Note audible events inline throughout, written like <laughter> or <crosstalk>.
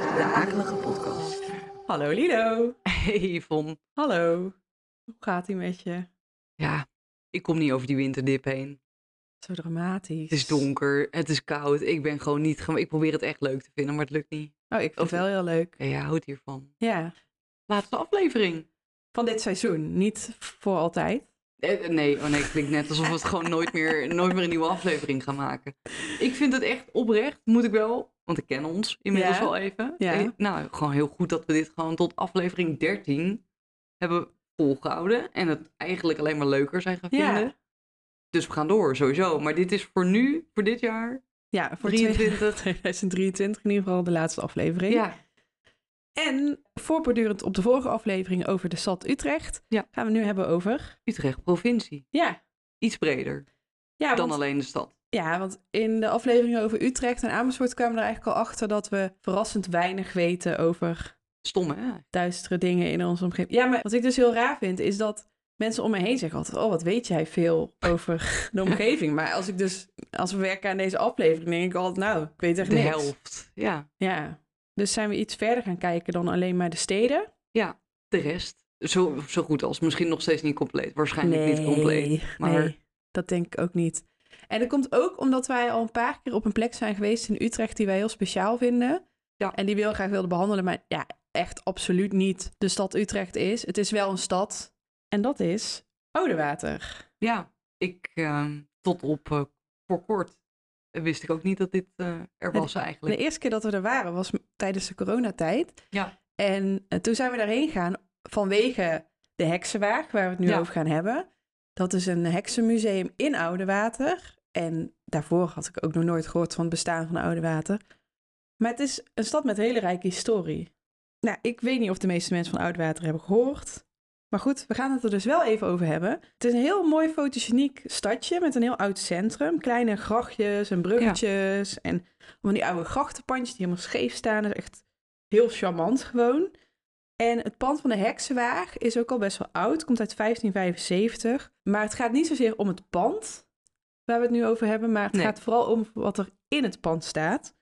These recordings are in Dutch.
de Akelige Podcast. Hallo Lido. Hey Yvonne. Hallo. Hoe gaat ie met je? Ja, ik kom niet over die winterdip heen. Zo dramatisch. Het is donker, het is koud. Ik ben gewoon niet... Ik probeer het echt leuk te vinden, maar het lukt niet. Oh, ik vind Of- het wel heel leuk. Ja, jij houdt hiervan. Ja. Laatste aflevering. Van dit seizoen, niet voor altijd. Eh, Nee, oh nee, het klinkt net alsof we het gewoon nooit meer, nooit meer een nieuwe aflevering gaan maken. Ik vind het echt oprecht, moet ik wel, want ik ken ons inmiddels Ja. al even. Ja. Eh, Nou, gewoon heel goed dat we dit gewoon tot aflevering 13 hebben volgehouden. En het eigenlijk alleen maar leuker zijn gaan Ja. vinden. Dus we gaan door, sowieso. Maar dit is voor nu, voor dit jaar, Ja, voor 23. 2023 <laughs> in ieder geval de laatste aflevering. Ja, En voortbordurend op de vorige aflevering over de stad Utrecht, Ja. gaan we nu hebben over... Utrecht provincie. Ja, Iets breder ja, dan want, alleen de stad. Ja, want in de aflevering over Utrecht en Amersfoort kwamen we er eigenlijk al achter dat we verrassend weinig weten over Stom, hè? duistere dingen in onze omgeving. Ja, maar wat ik dus heel raar vind, is dat mensen om me heen zeggen altijd... oh, wat weet jij veel over de omgeving. Maar als ik dus, als we werken aan deze aflevering, denk ik altijd... nou, ik weet echt De niks. helft. Ja, Ja, dus zijn we iets verder gaan kijken dan alleen maar de steden? ja. De rest. Zo, zo goed als. Misschien nog steeds niet compleet. Waarschijnlijk niet compleet. Maar nee, dat denk ik ook niet. En dat komt ook omdat wij al een paar keer op een plek zijn geweest in Utrecht... die wij heel speciaal vinden. Ja. En die we heel graag wilden behandelen, maar ja, echt absoluut niet de stad Utrecht is. Het is wel een stad en dat is Oudewater. Ja, ik ehm, tot op eh, voor kort wist ik ook niet dat dit eh, er was De eigenlijk. eerste keer dat we er waren was tijdens de coronatijd. Ja. En eh, toen zijn we daarheen gegaan vanwege de Heksenwaag, waar we het nu Ja. over gaan hebben. Dat is een heksenmuseum in Oudewater. En daarvoor had ik ook nog nooit gehoord van het bestaan van Oudewater. Maar het is een stad met hele rijke historie. Nou, ik weet niet of de meeste mensen van Oudewater hebben gehoord. Maar goed, we gaan het er dus wel even over hebben. Het is een heel mooi fotogeniek stadje met een heel oud centrum. Kleine grachtjes en bruggetjes en van die oude grachtenpandjes die helemaal scheef staan. Dat is echt heel charmant gewoon. En het pand van de Heksenwaag is ook al best wel oud. Komt uit 1575. Maar het gaat niet zozeer om het pand waar we het nu over hebben. Maar het Nee. gaat vooral om wat er in het pand staat.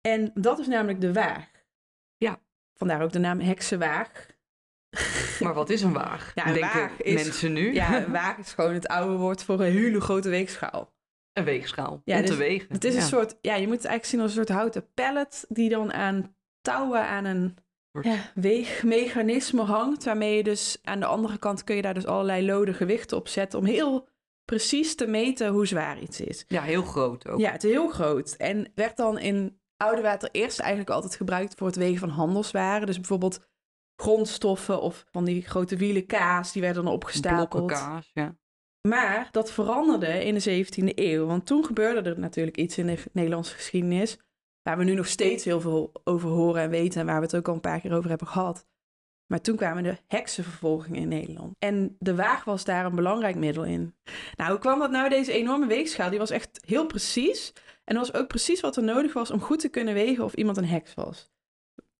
En dat is namelijk de waag. Ja. Vandaar ook de naam Heksenwaag. Maar wat is een waag? Ja, een Denken waag is- mensen nu? Ja, <laughs> een waag is gewoon het oude woord voor een hele grote weegschaal. een weegschaal. Ja, om te dus wegen. Het is ja. een soort, ja, je moet het eigenlijk zien als een soort houten pallet die dan aan touwen aan een ja, weegmechanisme hangt. Waarmee je dus aan de andere kant kun je daar dus allerlei lode gewichten op zetten om heel precies te meten hoe zwaar iets is. Ja, heel groot ook. Ja, het is heel groot. En werd dan in Oudewater eerst eigenlijk altijd gebruikt voor het wegen van handelswaren. Dus bijvoorbeeld grondstoffen of van die grote wielen kaas, die werden dan Blokken opgestapeld. kaas, ja. Maar dat veranderde in de 17e eeuw. Want toen gebeurde er natuurlijk iets in de Nederlandse geschiedenis. Waar we nu nog steeds heel veel over horen en weten. En waar we het ook al een paar keer over hebben gehad. Maar toen kwamen de heksenvervolgingen in Nederland. En de waag was daar een belangrijk middel in. Nou, hoe kwam dat nou? Deze enorme weegschaal, die was echt heel precies. En dat was ook precies wat er nodig was om goed te kunnen wegen of iemand een heks was.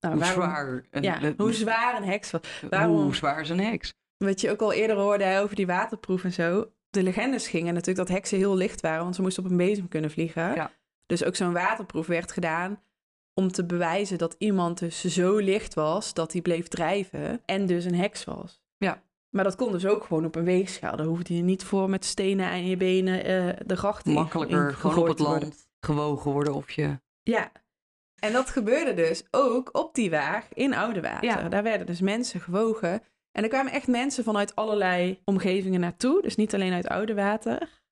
Nou, Hoe waarom- zwaar. Een, Ja, hoe zwaar een heks was. waarom- hoe zwaar is een heks? Wat je ook al eerder hoorde hè, over die waterproef en zo. De legendes gingen natuurlijk dat heksen heel licht waren, want ze moesten op een bezem kunnen vliegen. Ja. Dus ook zo'n waterproef werd gedaan om te bewijzen dat iemand dus zo licht was dat hij bleef drijven en dus een heks was. Ja. Maar dat kon dus ook gewoon op een weegschaal. Daar hoefde je niet voor met stenen aan je benen eh, de gracht in- Makkelijker gewoon op het worden. land gewogen worden of je... Ja. En dat gebeurde dus ook op die waag in Oudewater. Ja. Daar werden dus mensen gewogen. En er kwamen echt mensen vanuit allerlei omgevingen naartoe. Dus niet alleen uit Oudewater.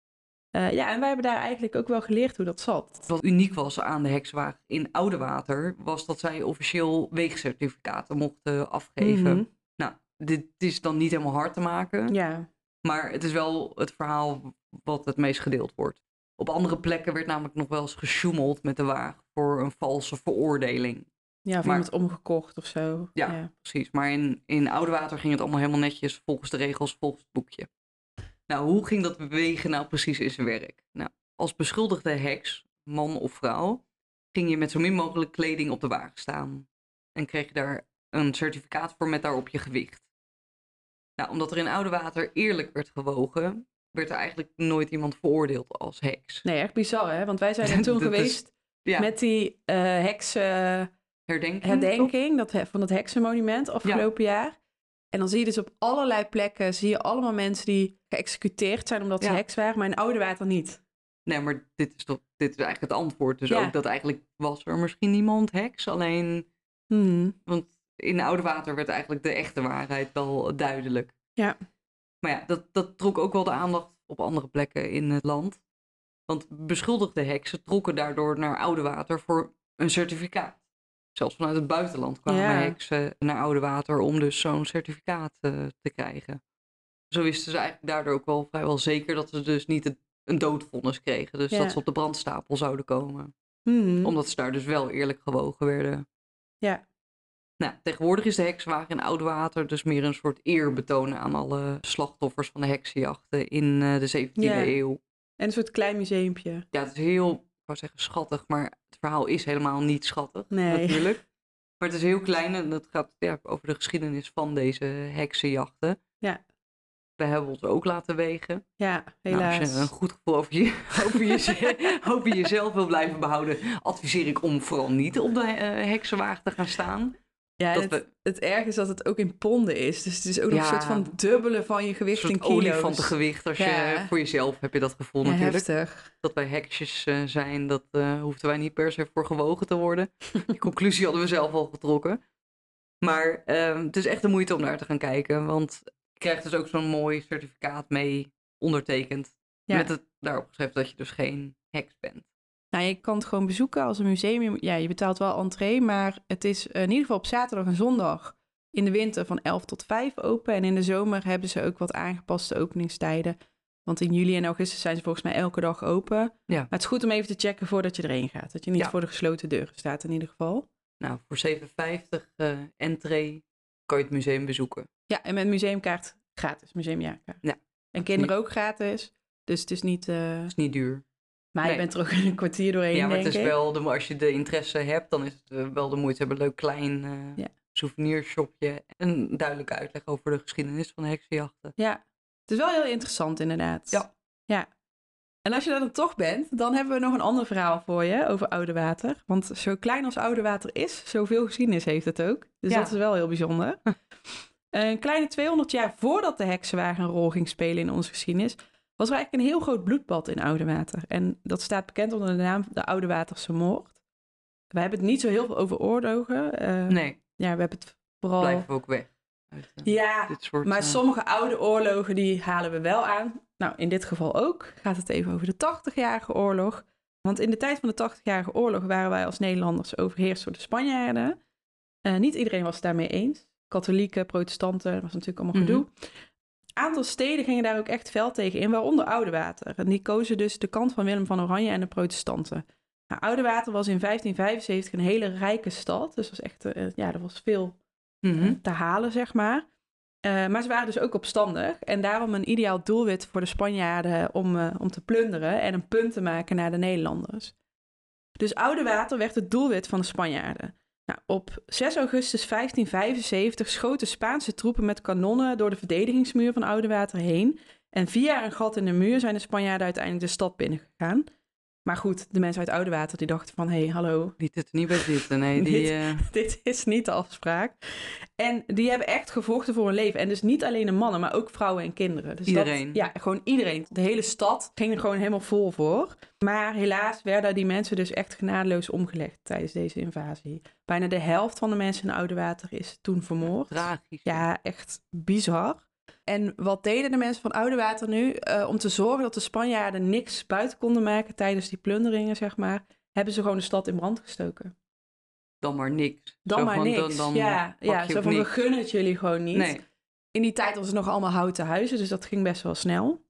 Eh ja, en wij hebben daar eigenlijk ook wel geleerd hoe dat zat. Wat uniek was aan de hekswaag in Oudewater, was dat zij officieel weegcertificaten mochten afgeven. Mhm. Nou, dit is dan niet helemaal hard te maken, Ja, maar het is wel het verhaal wat het meest gedeeld wordt. Op andere plekken werd namelijk nog wel eens gesjoemeld met de waag voor een valse veroordeling. ja of Maar- iemand omgekocht of zo. Ja. Precies, maar in, in Oudewater ging het allemaal helemaal netjes volgens de regels, volgens het boekje. Nou, hoe ging dat wegen nou precies in zijn werk? Nou, als beschuldigde heks, man of vrouw, ging je met zo min mogelijk kleding op de wagen staan. En kreeg je daar een certificaat voor met daarop je gewicht. Nou, omdat er in Oudewater eerlijk werd gewogen, werd er eigenlijk nooit iemand veroordeeld als heks. Nee, echt bizar hè. Want wij zijn er <laughs> toen is- geweest Ja, met die eh heksen herdenking. dat, van het heksenmonument afgelopen jaar. En dan zie je dus op allerlei plekken, zie je allemaal mensen die geëxecuteerd zijn omdat ze Ja. heks waren, maar in Oudewater niet. Nee, maar dit is toch dit is eigenlijk het antwoord. Dus Ja. ook dat eigenlijk was er misschien niemand heks. Alleen, Hmm. want in Oudewater werd eigenlijk de echte waarheid wel duidelijk. Ja. Maar ja, dat, dat trok ook wel de aandacht op andere plekken in het land. Want beschuldigde heksen trokken daardoor naar Oudewater voor een certificaat. Zelfs vanuit het buitenland kwamen Ja. heksen naar Oudewater om dus zo'n certificaat eh, te krijgen. Zo wisten ze eigenlijk daardoor ook wel vrijwel zeker dat ze dus niet het- een doodvonnis kregen. Dus Ja. dat ze op de brandstapel zouden komen. Hmm. Omdat ze daar dus wel eerlijk gewogen werden. Ja. Nou, tegenwoordig is de heksenwagen in Oudewater dus meer een soort eerbetoon aan alle slachtoffers van de heksenjachten in eh, de 17e Ja. eeuw. En een soort klein museumpje. Ja, het is heel, wou zeggen schattig, maar het verhaal is helemaal niet schattig Nee. natuurlijk. <laughs> Maar het is heel klein en het gaat ja, over de geschiedenis van deze heksenjachten. Ja. We hebben ons ook laten wegen. Ja, Nou, helaas. als je een goed gevoel over, je, <laughs> over, je, over jezelf wil blijven behouden, adviseer ik om vooral niet op de eh, heksenwagen te gaan staan. Ja, dat het, we- het erg is dat het ook in ponden is. Dus het is ook nog Ja. een soort van dubbele van je gewicht in kilo's. olifantengewicht. Als je, voor jezelf heb je dat gevoel Ja, natuurlijk. heftig. Dat wij heksjes eh, zijn, dat eh hoefden wij niet per se voor gewogen te worden. <laughs> Die conclusie hadden we zelf al getrokken. Maar ehm, het is echt de moeite om daar te gaan kijken. Want je krijgt dus ook zo'n mooi certificaat mee ondertekend. Met het daarop geschreven dat je dus geen heks bent. Nou, je kan het gewoon bezoeken als een museum. Ja, je betaalt wel entree, maar het is in ieder geval op zaterdag en zondag in de winter van 11 tot 5 open. En in de zomer hebben ze ook wat aangepaste openingstijden. Want in juli en augustus zijn ze volgens mij elke dag open. Ja. Maar het is goed om even te checken voordat je erheen gaat. Dat je niet Ja. voor de gesloten deuren staat in ieder geval. Nou, voor 7,50 eh entree kan je het museum bezoeken. Ja, en met museumkaart gratis, museumjaarkaart. Ja. En kinderen ook gratis. Dus het is niet... eh, Dat is niet duur. Maar je Nee. bent er ook in een kwartier doorheen, Ja, maar het is ik. wel, de, als je de interesse hebt, dan is het eh, wel de moeite. We hebben een leuk klein eh Ja. souvenirshopje. En een duidelijke uitleg over de geschiedenis van de heksenjachten. Ja, het is wel heel interessant inderdaad. Ja. Ja. En als je daar dan toch bent, dan hebben we nog een ander verhaal voor je over Oudewater. Want zo klein als Oudewater is, zoveel geschiedenis heeft het ook. Dus Ja. dat is wel heel bijzonder. <laughs> een kleine 200 jaar voordat de heksenwagen een rol ging spelen in onze geschiedenis, was er eigenlijk een heel groot bloedbad in Oudewater. En dat staat bekend onder de naam de Oudewaterse moord. We hebben het niet zo heel veel over oorlogen. Eh, Nee, Ja, we hebben het vooral... blijven we ook weg. Uit, eh, Ja, soort, maar eh, sommige oude oorlogen die halen we wel aan. Nou, in dit geval ook gaat het even over de 80-jarige oorlog. Want in de tijd van de 80-jarige oorlog waren wij als Nederlanders overheerst door de Spanjaarden. Eh, niet iedereen was het daarmee eens. Katholieken, protestanten, dat was natuurlijk allemaal Mhm. gedoe. Aantal steden gingen daar ook echt fel tegen in, waaronder Oudewater. En die kozen dus de kant van Willem van Oranje en de protestanten. Nou, Oudewater was in 1575 een hele rijke stad. Dus was echt, eh, ja, er was veel mhm. te halen, zeg maar. Eh, maar ze waren dus ook opstandig. En daarom een ideaal doelwit voor de Spanjaarden om, eh, om te plunderen en een punt te maken naar de Nederlanders. Dus Oudewater werd het doelwit van de Spanjaarden. Nou, op 6 augustus 1575 schoten Spaanse troepen met kanonnen door de verdedigingsmuur van Oudewater heen. En via een gat in de muur zijn de Spanjaarden uiteindelijk de stad binnengegaan. Maar goed, de mensen uit Oudewater die dachten van... hé, hey, hallo, het er niet bij zitten. Nee, <laughs> die, Niet. <laughs> eh, dit is niet de afspraak. En die hebben echt gevochten voor hun leven. En dus niet alleen de mannen, maar ook vrouwen en kinderen. Dus Iedereen. Dat, ja, gewoon iedereen. De hele stad ging er gewoon helemaal vol voor. Maar helaas werden die mensen dus echt genadeloos omgelegd tijdens deze invasie. Bijna de helft van de mensen in Oudewater is toen vermoord. tragisch. Ja, echt bizar. En wat deden de mensen van Oudewater nu? Eh, om te zorgen dat de Spanjaarden niks buiten konden maken tijdens die plunderingen, zeg maar, hebben ze gewoon de stad in brand gestoken. Dan maar niks. Dan Zo maar van, niks. Dan, dan ja, ja zo van we gunnen het jullie gewoon niet. Nee, In die tijd was het nog allemaal houten huizen, dus dat ging best wel snel.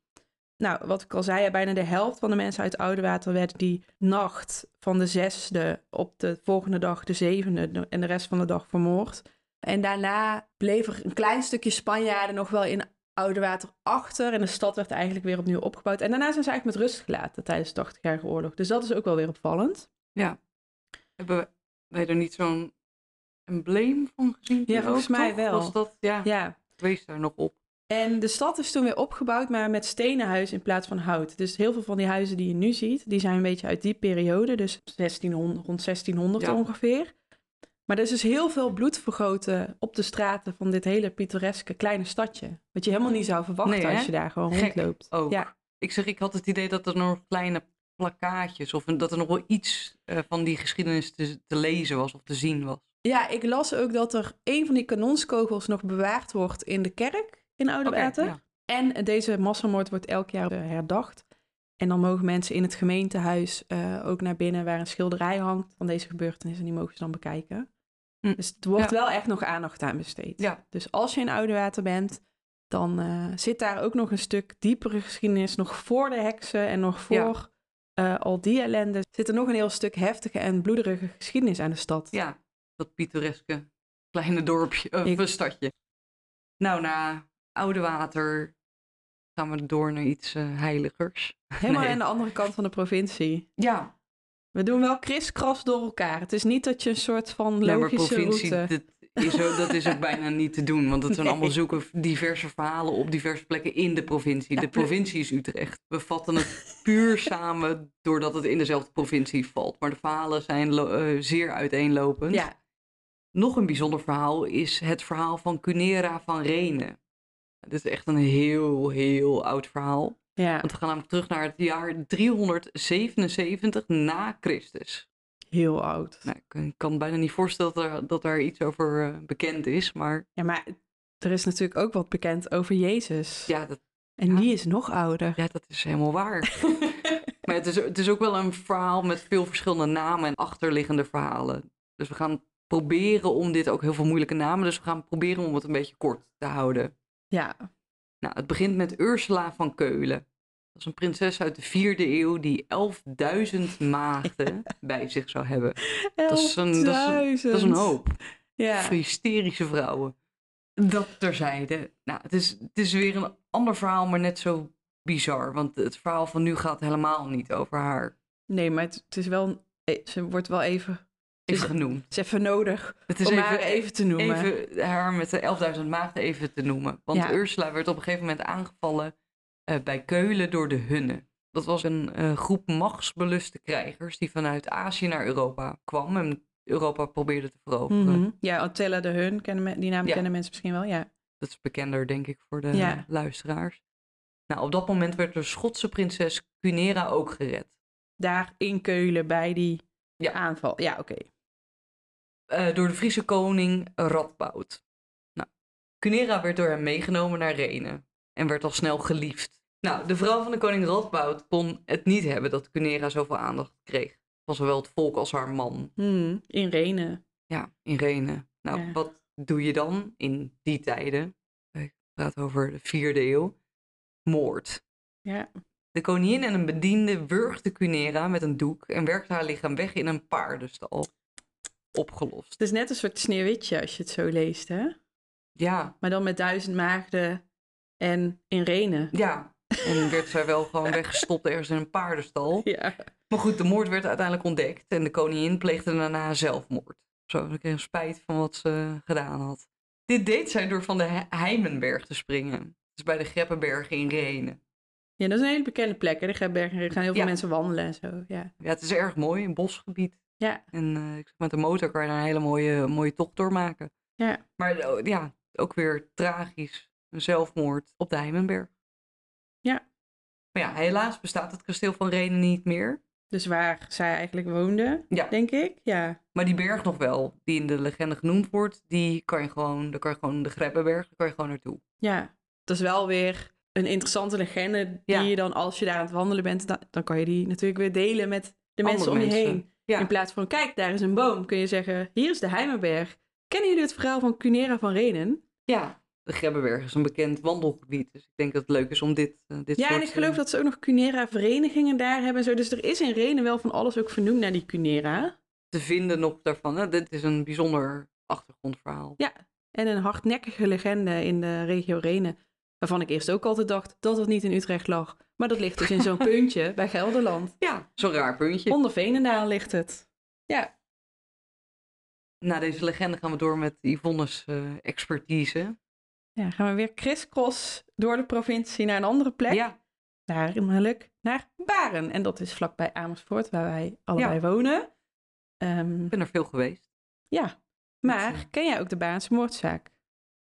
Nou, wat ik al zei, bijna de helft van de mensen uit Oudewater werd die nacht van de zesde op de volgende dag de zevende en de rest van de dag vermoord. En daarna bleef er een klein stukje Spanjaarden nog wel in Oudewater achter en de stad werd eigenlijk weer opnieuw opgebouwd. En daarna zijn ze eigenlijk met rust gelaten tijdens de 80-jarige oorlog. Dus dat is ook wel weer opvallend. hebben wij er niet zo'n embleem van gezien? Ja, volgens ook, mij toch? wel. Was dat, ja, Ja, wees daar nog op. En de stad is toen weer opgebouwd, maar met stenen huizen in plaats van hout. Dus heel veel van die huizen die je nu ziet, die zijn een beetje uit die periode. Dus 1600, rond 1600 Ja. ongeveer. Maar er is dus heel veel bloed vergoten op de straten van dit hele pittoreske kleine stadje. Wat je helemaal niet zou verwachten Nee, als je daar gewoon Gek rondloopt. ook. Ja, Ik zeg, ik had het idee dat er nog kleine plakkaatjes of dat er nog wel iets eh, van die geschiedenis te, te lezen was of te zien was. ja, ik las ook dat er een van die kanonskogels nog bewaard wordt in de kerk in ja. En deze massamoord wordt elk jaar eh, herdacht. En dan mogen mensen in het gemeentehuis eh, ook naar binnen waar een schilderij hangt van deze gebeurtenis. En die mogen ze dan bekijken. Hm. Dus er wordt Ja. wel echt nog aandacht aan besteed. Ja. Dus als je in Oudewater bent, dan eh, zit daar ook nog een stuk diepere geschiedenis. Nog voor de heksen en nog voor eh, al die ellende. Zit er nog een heel stuk heftige en bloederige geschiedenis aan de stad. Ja, dat pittoreske kleine dorpje, of Ik- een stadje. Nou, na Oudewater gaan we door naar iets eh, heiligers. Helemaal Nee. aan de andere kant van de provincie. Ja, We doen wel kriskras door elkaar. Het is niet dat je een soort van logische provincie, route... dat is, ook, dat is ook bijna niet te doen. Want het zijn <laughs> Nee. allemaal zoeken diverse verhalen op diverse plekken in de provincie. Ja, De provincie is Utrecht. We vatten het puur <laughs> samen doordat het in dezelfde provincie valt. Maar de verhalen zijn eh, zeer uiteenlopend. Ja, Nog een bijzonder verhaal is het verhaal van Cunera van Renen. Dit is echt een heel, heel oud verhaal. Ja, Want we gaan namelijk terug naar het jaar 377 na Christus. heel oud. Nou, ik kan- bijna niet voorstellen dat er, dat daar iets over eh, bekend is. Maar Ja, maar er is natuurlijk ook wat bekend over Jezus. ja, dat, En ja. die is nog ouder. ja, dat is helemaal waar. <laughs> maar het is, het is ook wel een verhaal met veel verschillende namen en achterliggende verhalen. Dus we gaan proberen om dit ook heel veel moeilijke namen. Dus we gaan proberen om het een beetje kort te houden. ja, Nou, het begint met Ursula van Keulen. Dat is een prinses uit de vierde eeuw die 11.000 <laughs> maagden bij zich zou hebben. Dat is een- dat is een- Dat is een hoop. Ja, Voor hysterische vrouwen. Dat terzijde. Nou, het is, het is weer een ander verhaal, maar net zo bizar. Want het verhaal van nu gaat helemaal niet over haar. nee, maar het, het is wel... eh, Ze wordt wel even... Even is, genoemd. het is even nodig Het is om even, haar even te noemen. even haar met de 11.000 maagden even te noemen. Want Ja. Ursula werd op een gegeven moment aangevallen eh, bij Keulen door de Hunnen. Dat was een eh, groep machtsbeluste krijgers die vanuit Azië naar Europa kwam en Europa probeerde te veroveren. Mhm. Ja, Attila de Hun, kennen die naam Ja. kennen mensen misschien wel, ja. Dat is bekender, denk ik, voor de Ja. luisteraars. Nou, op dat moment werd de Schotse prinses Cunera ook gered. Daar in Keulen bij die Ja. aanval. Ja, oké. Eh, door de Friese koning Radboud. Nou, Cunera werd door hem meegenomen naar Renen en werd al snel geliefd. Nou, de vrouw van de koning Radboud kon het niet hebben dat Cunera zowel aandacht kreeg. Van zowel het volk als haar man. Hmm, in Renen. Ja, in Renen. Nou, Ja. wat doe je dan in die tijden? Ik praat over de vierde eeuw. Moord. Ja. De koningin en een bediende wurgde Cunera met een doek en werkte haar lichaam weg in een paardenstal. Opgelost. Het is net een soort sneeuwwitje als je het zo leest, hè? Ja, Maar dan met duizend maagden en in Renen. ja. En werd zij wel gewoon <laughs> weggestopt ergens in een paardenstal. Ja. Maar goed, de moord werd uiteindelijk ontdekt en de koningin pleegde daarna zelfmoord. Zo, ze kreeg spijt van wat ze gedaan had. Dit deed zij door van de He- Heimenberg te springen. Dus bij de Greppenbergen in Renen. Ja, dat is een hele bekende plek, hè? De Grebbergen. Er gaan heel veel Ja. mensen wandelen en zo, ja. Ja, het is erg mooi, een bosgebied. Ja, En eh, met de motor kan je daar een hele mooie, mooie tocht door maken. ja. Maar ja, ook weer tragisch. Een zelfmoord op de Heimenberg. Ja. Maar ja, helaas bestaat het kasteel van Renen niet meer. Dus waar zij eigenlijk woonde, Ja. denk ik. Ja. Maar die berg nog wel, die in de legende genoemd wordt, die kan je gewoon, daar kan je gewoon de Grebbeberg, daar kan je gewoon naartoe. Ja. Dat is wel weer een interessante legende die Ja. je dan, als je daar aan het wandelen bent, dan, dan kan je die natuurlijk weer delen met de mensen om je mensen. heen. Ja. In plaats van, kijk, daar is een boom, kun je zeggen, hier is de Heimenberg. Kennen jullie het verhaal van Cunera van Renen? Ja, de Grebbeberg is een bekend wandelgebied, dus ik denk dat het leuk is om dit, eh, dit Ja, soort... en ik geloof eh, dat ze ook nog Cunera-verenigingen daar hebben en zo. Dus er is in Renen wel van alles ook vernoemd naar die Cunera. te vinden nog daarvan. Hè? Dit is een bijzonder achtergrondverhaal. Ja, en een hardnekkige legende in de regio Renen. Waarvan ik eerst ook altijd dacht dat het niet in Utrecht lag. Maar dat ligt dus in zo'n puntje <laughs> bij Gelderland. Ja, zo'n raar puntje. Onder Veenendaal ligt het. Ja, Na deze legende gaan we door met Yvonne's eh, expertise. ja gaan we weer crisscross door de provincie naar een andere plek. Ja, Namelijk naar Baren. En dat is vlakbij Amersfoort, waar wij allebei wonen. Ehm, ik ben er veel geweest. ja, Maar ken jij ook de Baarnse moordzaak?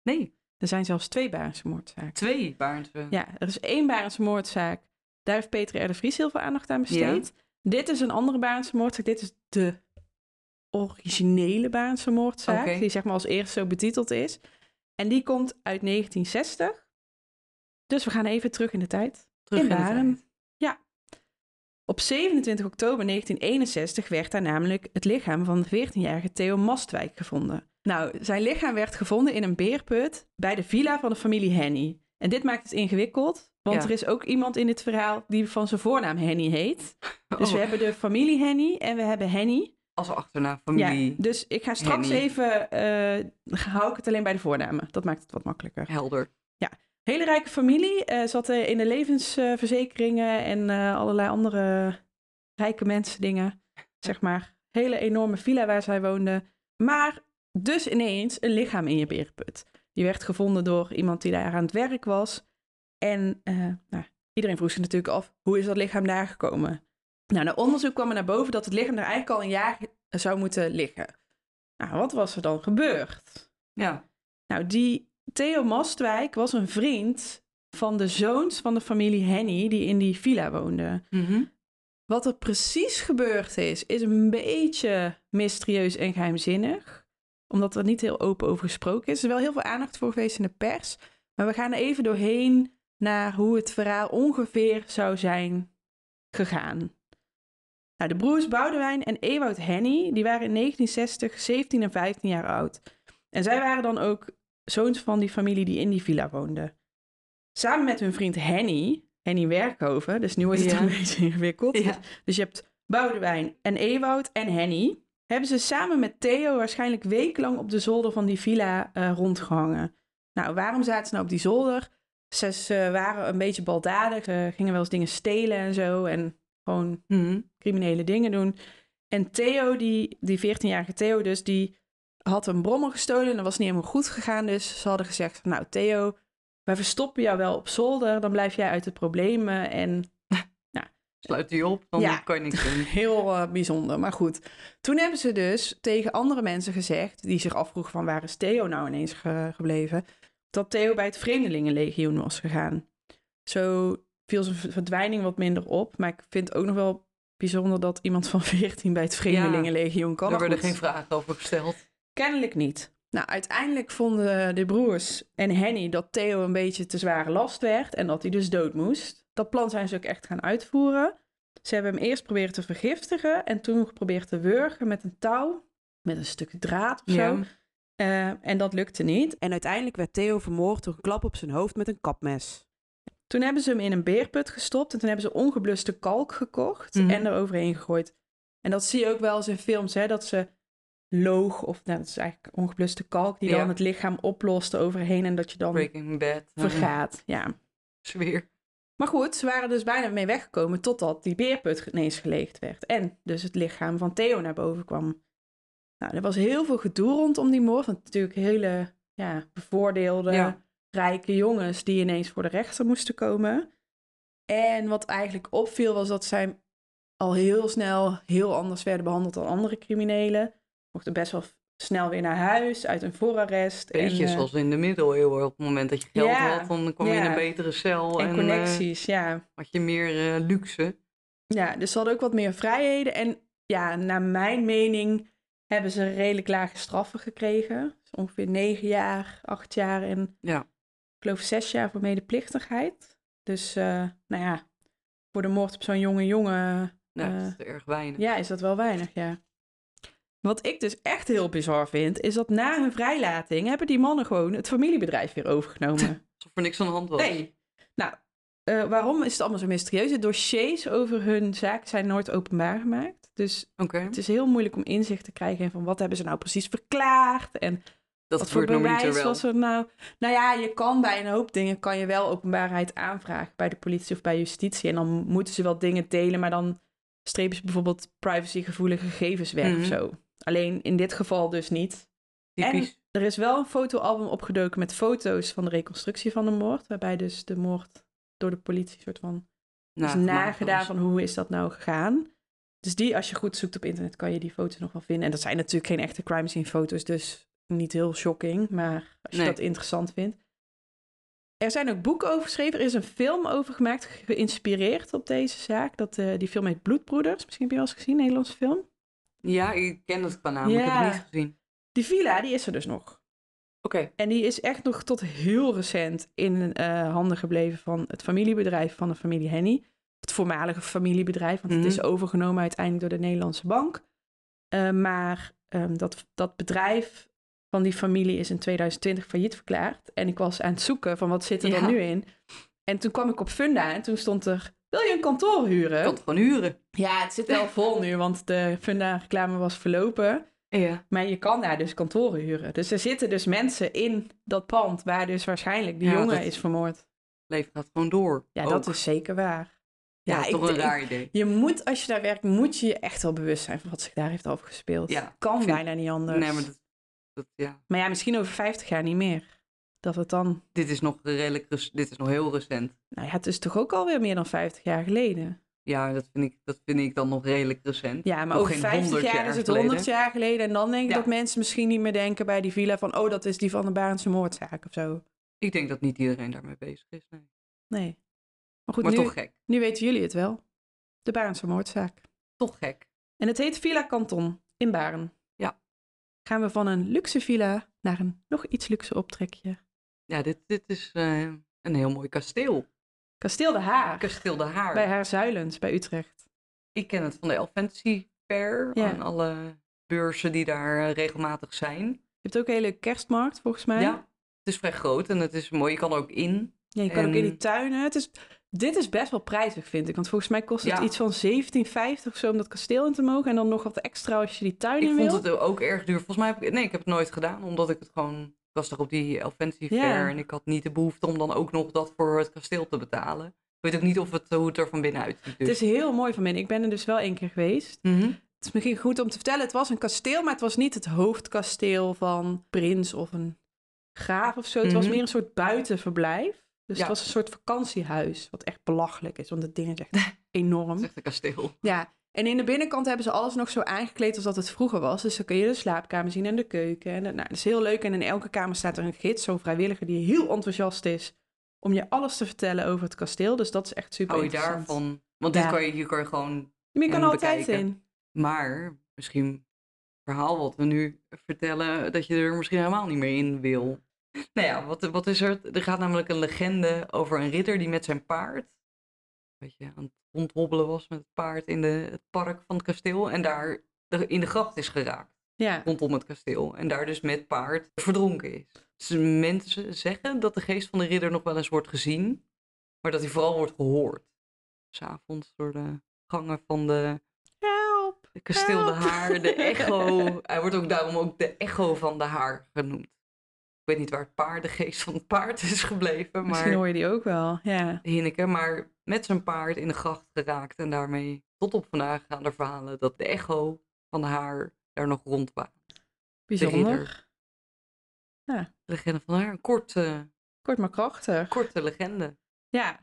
Nee, Er zijn zelfs twee moordzaken. twee Baarnse. Ja, er is één Baarnse moordzaak. Daar heeft Peter R. de Vries heel veel aandacht aan besteed. Dit is een andere moordzaak. Dit is de originele moordzaak. Oké. Die zeg maar als eerste zo betiteld is. En die komt uit 1960. Dus we gaan even terug in de tijd. Terug in de Baren. tijd. Op 27 oktober 1961 werd daar namelijk het lichaam van de 14-jarige Theo Mastwijk gevonden. Nou, zijn lichaam werd gevonden in een beerput bij de villa van de familie Henny. En dit maakt het ingewikkeld, want Ja. er is ook iemand in dit verhaal die van zijn voornaam Henny heet. <laughs> Dus Oh, we hebben de familie Henny en we hebben Henny. Als achternaam familie Ja, dus ik ga straks Henny. even, eh, hou ik het alleen bij de voornamen. Dat maakt het wat makkelijker. helder. Hele rijke familie, eh zat eh, in de levensverzekeringen en allerlei andere rijke mensen dingen. Zeg maar, hele enorme villa waar zij woonden. Maar dus ineens een lichaam in je berenput. Die werd gevonden door iemand die daar aan het werk was. En eh, nou, iedereen vroeg zich natuurlijk af, hoe is dat lichaam daar gekomen? Nou, na onderzoek kwam er naar boven dat het lichaam er eigenlijk al een jaar zou moeten liggen. Nou, wat was er dan gebeurd? Ja, Nou, die Theo Mastwijk was een vriend van de zoons van de familie Henny die in die villa woonden. Mhm. Wat er precies gebeurd is, is een beetje mysterieus en geheimzinnig. Omdat er niet heel open over gesproken is. Er is wel heel veel aandacht voor geweest in de pers. Maar we gaan er even doorheen naar hoe het verhaal ongeveer zou zijn gegaan. Nou, de broers Boudewijn en Ewout Henny, die waren in 1960 17 en 15 jaar oud. En zij waren dan ook zoons van die familie die in die villa woonde. Samen met hun vriend Henny, Henny Werkhoven, dus nu wordt het Ja. een <laughs> beetje ingewikkeld. Ja. Dus je hebt Boudewijn en Ewout en Henny. Hebben ze samen met Theo waarschijnlijk wekenlang op de zolder van die villa eh, rondgehangen. Nou, waarom zaten ze nou op die zolder? Ze, waren een beetje baldadig. Ze gingen wel eens dingen stelen en zo. En gewoon Mhm. criminele dingen doen. En Theo, die, die 14-jarige Theo dus, die had een brommer gestolen en dat was niet helemaal goed gegaan. Dus ze hadden gezegd, nou Theo, wij verstoppen jou wel op zolder, dan blijf jij uit de problemen. En Sluit die op, dan Ja. kan je niks doen. <laughs> heel eh, bijzonder, maar goed. Toen hebben ze dus tegen andere mensen gezegd, die zich afvroegen van waar is Theo nou ineens ge- gebleven, dat Theo bij het Vreemdelingenlegioen was gegaan. Zo viel zijn verdwijning wat minder op, maar ik vind ook nog wel bijzonder dat iemand van 14 bij het Vreemdelingenlegioen kan. Daar Maar werden geen vragen over gesteld. Kennelijk niet. Nou, uiteindelijk vonden de broers en Henny dat Theo een beetje te zware last werd en dat hij dus dood moest. Dat plan zijn ze ook echt gaan uitvoeren. Ze hebben hem eerst proberen te vergiftigen en toen geprobeerd te wurgen met een touw, met een stuk draad of zo. Ja. Eh, en dat lukte niet. En uiteindelijk werd Theo vermoord door een klap op zijn hoofd met een kapmes. Toen hebben ze hem in een beerput gestopt en toen hebben ze ongebluste kalk gekocht Mhm. en er overheen gegooid. En dat zie je ook wel eens in films, hè, dat ze loog, of nou, dat is eigenlijk ongebluste kalk, die Ja. dan het lichaam oplost overheen en dat je dan Breaking vergaat. Ja. Sfeer. Maar goed, ze waren dus bijna mee weggekomen totdat die beerput ineens geleegd werd. En dus het lichaam van Theo naar boven kwam. Nou, er was heel veel gedoe rondom die moord. Want natuurlijk hele ja, bevoordeelde, Ja. rijke jongens die ineens voor de rechter moesten komen. En wat eigenlijk opviel was dat zij al heel snel heel anders werden behandeld dan andere criminelen. Mochten best wel snel weer naar huis, uit een voorarrest. Beetje en, eh, zoals in de middeleeuwen. Op het moment dat je geld Ja, had, dan kwam je in een betere cel. en En, connecties, ja. eh, had je meer eh, luxe. Ja, dus ze hadden ook wat meer vrijheden. En ja, naar mijn mening hebben ze redelijk lage straffen gekregen. Dus ongeveer negen jaar, acht jaar en Ja. ik geloof zes jaar voor medeplichtigheid. Dus nou ja, voor de moord op zo'n jonge jongen, Ja, Eh, dat is erg weinig. ja, is dat wel weinig, ja. Wat ik dus echt heel bizar vind, is dat na hun vrijlating hebben die mannen gewoon het familiebedrijf weer overgenomen. <laughs> Alsof er niks aan de hand was. Nee. Nou, eh, waarom is het allemaal zo mysterieus? De dossiers over hun zaak zijn nooit openbaar gemaakt. Dus het is heel moeilijk om inzicht te krijgen in van wat hebben ze nou precies verklaard en dat wat voor bewijs was er nou. Nou ja, je kan bij een hoop dingen kan je wel openbaarheid aanvragen bij de politie of bij justitie en dan moeten ze wel dingen delen, maar dan strepen ze bijvoorbeeld privacygevoelige gegevens weg Mhm. of zo. Alleen in dit geval dus niet. Typisch. Er is wel een fotoalbum opgedoken met foto's van de reconstructie van de moord. Waarbij dus de moord door de politie soort van is nagedaan van hoe is dat nou gegaan. Dus die, als je goed zoekt op internet, kan je die foto's nog wel vinden. En dat zijn natuurlijk geen echte crime scene foto's, dus niet heel shocking. Maar als je Nee. dat interessant vindt. Er zijn ook boeken over geschreven. Er is een film over gemaakt, geïnspireerd op deze zaak. Dat, eh, die film heet Bloedbroeders. Misschien heb je wel eens gezien, een Nederlandse film. Ja, ik ken het qua naam, maar ik heb het niet gezien. Die villa, die is er dus nog. Oké. En die is echt nog tot heel recent in eh, handen gebleven van het familiebedrijf van de familie Henny. Het voormalige familiebedrijf, want Mhm. het is overgenomen uiteindelijk door de Nederlandse bank. Eh, maar ehm, dat, dat bedrijf van die familie is in 2020 failliet verklaard. En ik was aan het zoeken van wat zit er Ja. dan nu in. En toen kwam ik op Funda en toen stond er, wil je een kantoor huren? Ik kan het gewoon huren. Ja, het zit wel vol nu, want de Funda-reclame was verlopen. Ja. Maar je kan daar dus kantoren huren. Dus er zitten dus mensen in dat pand waar dus waarschijnlijk die Ja, jongen is vermoord. Leven gaat gewoon door. Ja, Ook. dat is zeker waar. Ja, Ja, is ik toch een raar idee. Je moet, als je daar werkt, moet je je echt wel bewust zijn van wat zich daar heeft afgespeeld. Ja, kan bijna niet anders. Nee, maar dat, dat, ja. Maar ja, misschien over 50 jaar niet meer. Dat het dan... Dit is nog redelijk, dit is nog heel recent. Nou ja, het is toch ook alweer meer dan 50 jaar geleden. Ja, dat vind ik, dat vind ik dan nog redelijk recent. Ja, maar Nog over geen 50 100 jaar, jaar is het geleden. 100 jaar geleden. En dan denk ik Ja. dat mensen misschien niet meer denken bij die villa van... oh, dat is die van de Barendse moordzaak of zo. Ik denk dat niet iedereen daarmee bezig is. Nee. Nee. Maar goed, Maar nu, toch gek. nu weten jullie het wel. De Barendse moordzaak. Toch gek. En het heet Villa Canton in Baren. Ja. Gaan we van een luxe villa naar een nog iets luxe optrekje. Ja, dit, dit is eh, een heel mooi kasteel. Kasteel de Haar. Kasteel de Haar. Bij Haarzuilens, bij Utrecht. Ik ken het van de Elfantasy Fair. Ja. En alle beurzen die daar eh, regelmatig zijn. Je hebt ook een hele kerstmarkt, volgens mij. Ja, het is vrij groot en het is mooi. Je kan er ook in. Ja, je kan ook in die En- tuinen. Het is, dit is best wel prijzig, vind ik. Want volgens mij kost het Ja. iets van 17,50 of zo om dat kasteel in te mogen. En dan nog wat extra als je die tuin Ik in vond wil. het ook erg duur. Volgens mij heb ik... Nee, ik heb het nooit gedaan. Omdat ik het gewoon... Ik was toch op die Ja. Fair. En ik had niet de behoefte om dan ook nog dat voor het kasteel te betalen. Ik weet ook niet of het, hoe het er van binnen uitziet. Dus. Het is heel mooi van binnen. Ik ben er dus wel één keer geweest. Mhm. Het is misschien goed om te vertellen. Het was een kasteel, maar het was niet het hoofdkasteel van prins of een graaf of zo. Het was Mhm. meer een soort buitenverblijf. Dus Ja. het was een soort vakantiehuis, wat echt belachelijk is, want het ding is echt <laughs> enorm. Het is echt een kasteel. Ja, en in de binnenkant hebben ze alles nog zo aangekleed als dat het vroeger was. Dus dan kun je de slaapkamer zien en de keuken. En dat, nou, dat is heel leuk. En in elke kamer staat er een gids, zo'n vrijwilliger die heel enthousiast is om je alles te vertellen over het kasteel. Dus dat is echt super Hou je daarvan? Want Ja. dit kan je, hier kan je gewoon... Maar je kan altijd bekijken. in. Maar misschien het verhaal wat we nu vertellen, dat je er misschien helemaal niet meer in wil. <laughs> Nou ja, wat, wat is er? Er gaat namelijk een legende over een ridder die met zijn paard, weet je, aan het rondhobbelen was met het paard in de, het park van het kasteel. En daar de- in de gracht is geraakt, Ja, rondom het kasteel. En daar dus met paard verdronken is. Dus mensen zeggen dat de geest van de ridder nog wel eens wordt gezien, maar dat hij vooral wordt gehoord. S'avonds door de gangen van de help. de kasteel de. Haar, de echo. <laughs> Hij wordt ook daarom ook de echo van de Haar genoemd. Ik weet niet waar het paard, de geest van het paard <laughs> is gebleven, Misschien maar hoor je die ook wel, ja. Hinneke, maar met zijn paard in de gracht geraakt en daarmee tot op vandaag gaan er verhalen dat de echo van Haar daar nog rondwaart. Bijzonder. ridder. De legende van Haar, een korte, Kort maar krachtig. korte legende. Ja.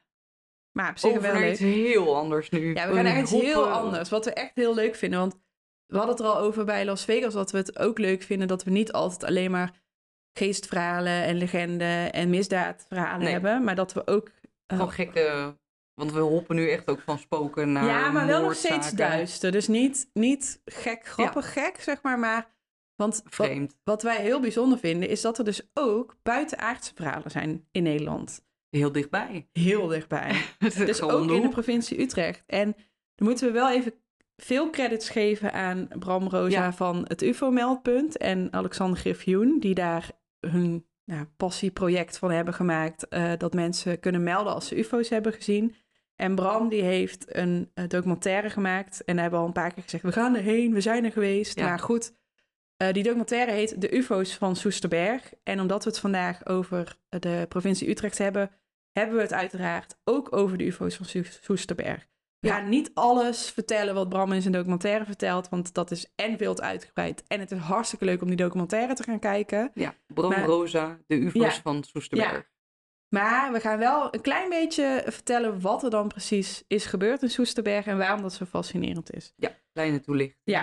Maar op zich Over wel naar leuk. iets heel anders nu. Ja, we gaan naar iets heel anders. Wat we echt heel leuk vinden. Want we hadden het er al over bij Las Vegas. Dat we het ook leuk vinden dat we niet altijd alleen maar geestverhalen en legenden en misdaadverhalen Nee. hebben. Maar dat we ook... eh, Gewoon gekke, want we hoppen nu echt ook van spoken naar ja, maar wel nog steeds duister. Dus niet, niet gek, grappig gek, zeg maar. Maar want wat, Vreemd. wat wij heel bijzonder vinden... is dat er dus ook buitenaardse verhalen zijn in Nederland. Heel dichtbij. Heel dichtbij. <laughs> Dus ook in de provincie Utrecht. En dan moeten we wel even veel credits geven aan Bram Rosa Ja. van het UFO-meldpunt en Alexander Griffioen, die daar hun nou, passieproject van hebben gemaakt, eh, dat mensen kunnen melden als ze UFO's hebben gezien. En Bram die heeft een eh, documentaire gemaakt en daar hebben al een paar keer gezegd, we gaan erheen, we zijn er geweest. Ja. Maar goed, eh, die documentaire heet De UFO's van Soesterberg. En omdat we het vandaag over de provincie Utrecht hebben, hebben we het uiteraard ook over de UFO's van Soes- Soesterberg. Ja. niet alles vertellen wat Bram in zijn documentaire vertelt, want dat is en veel te uitgebreid. En het is hartstikke leuk om die documentaire te gaan kijken. Ja, Bram Maar- Rosa, de UFO's Ja. van Soesterberg. Maar we gaan wel een klein beetje vertellen wat er dan precies is gebeurd in Soesterberg en waarom dat zo fascinerend is. Ja, kleine toelichting. Ja,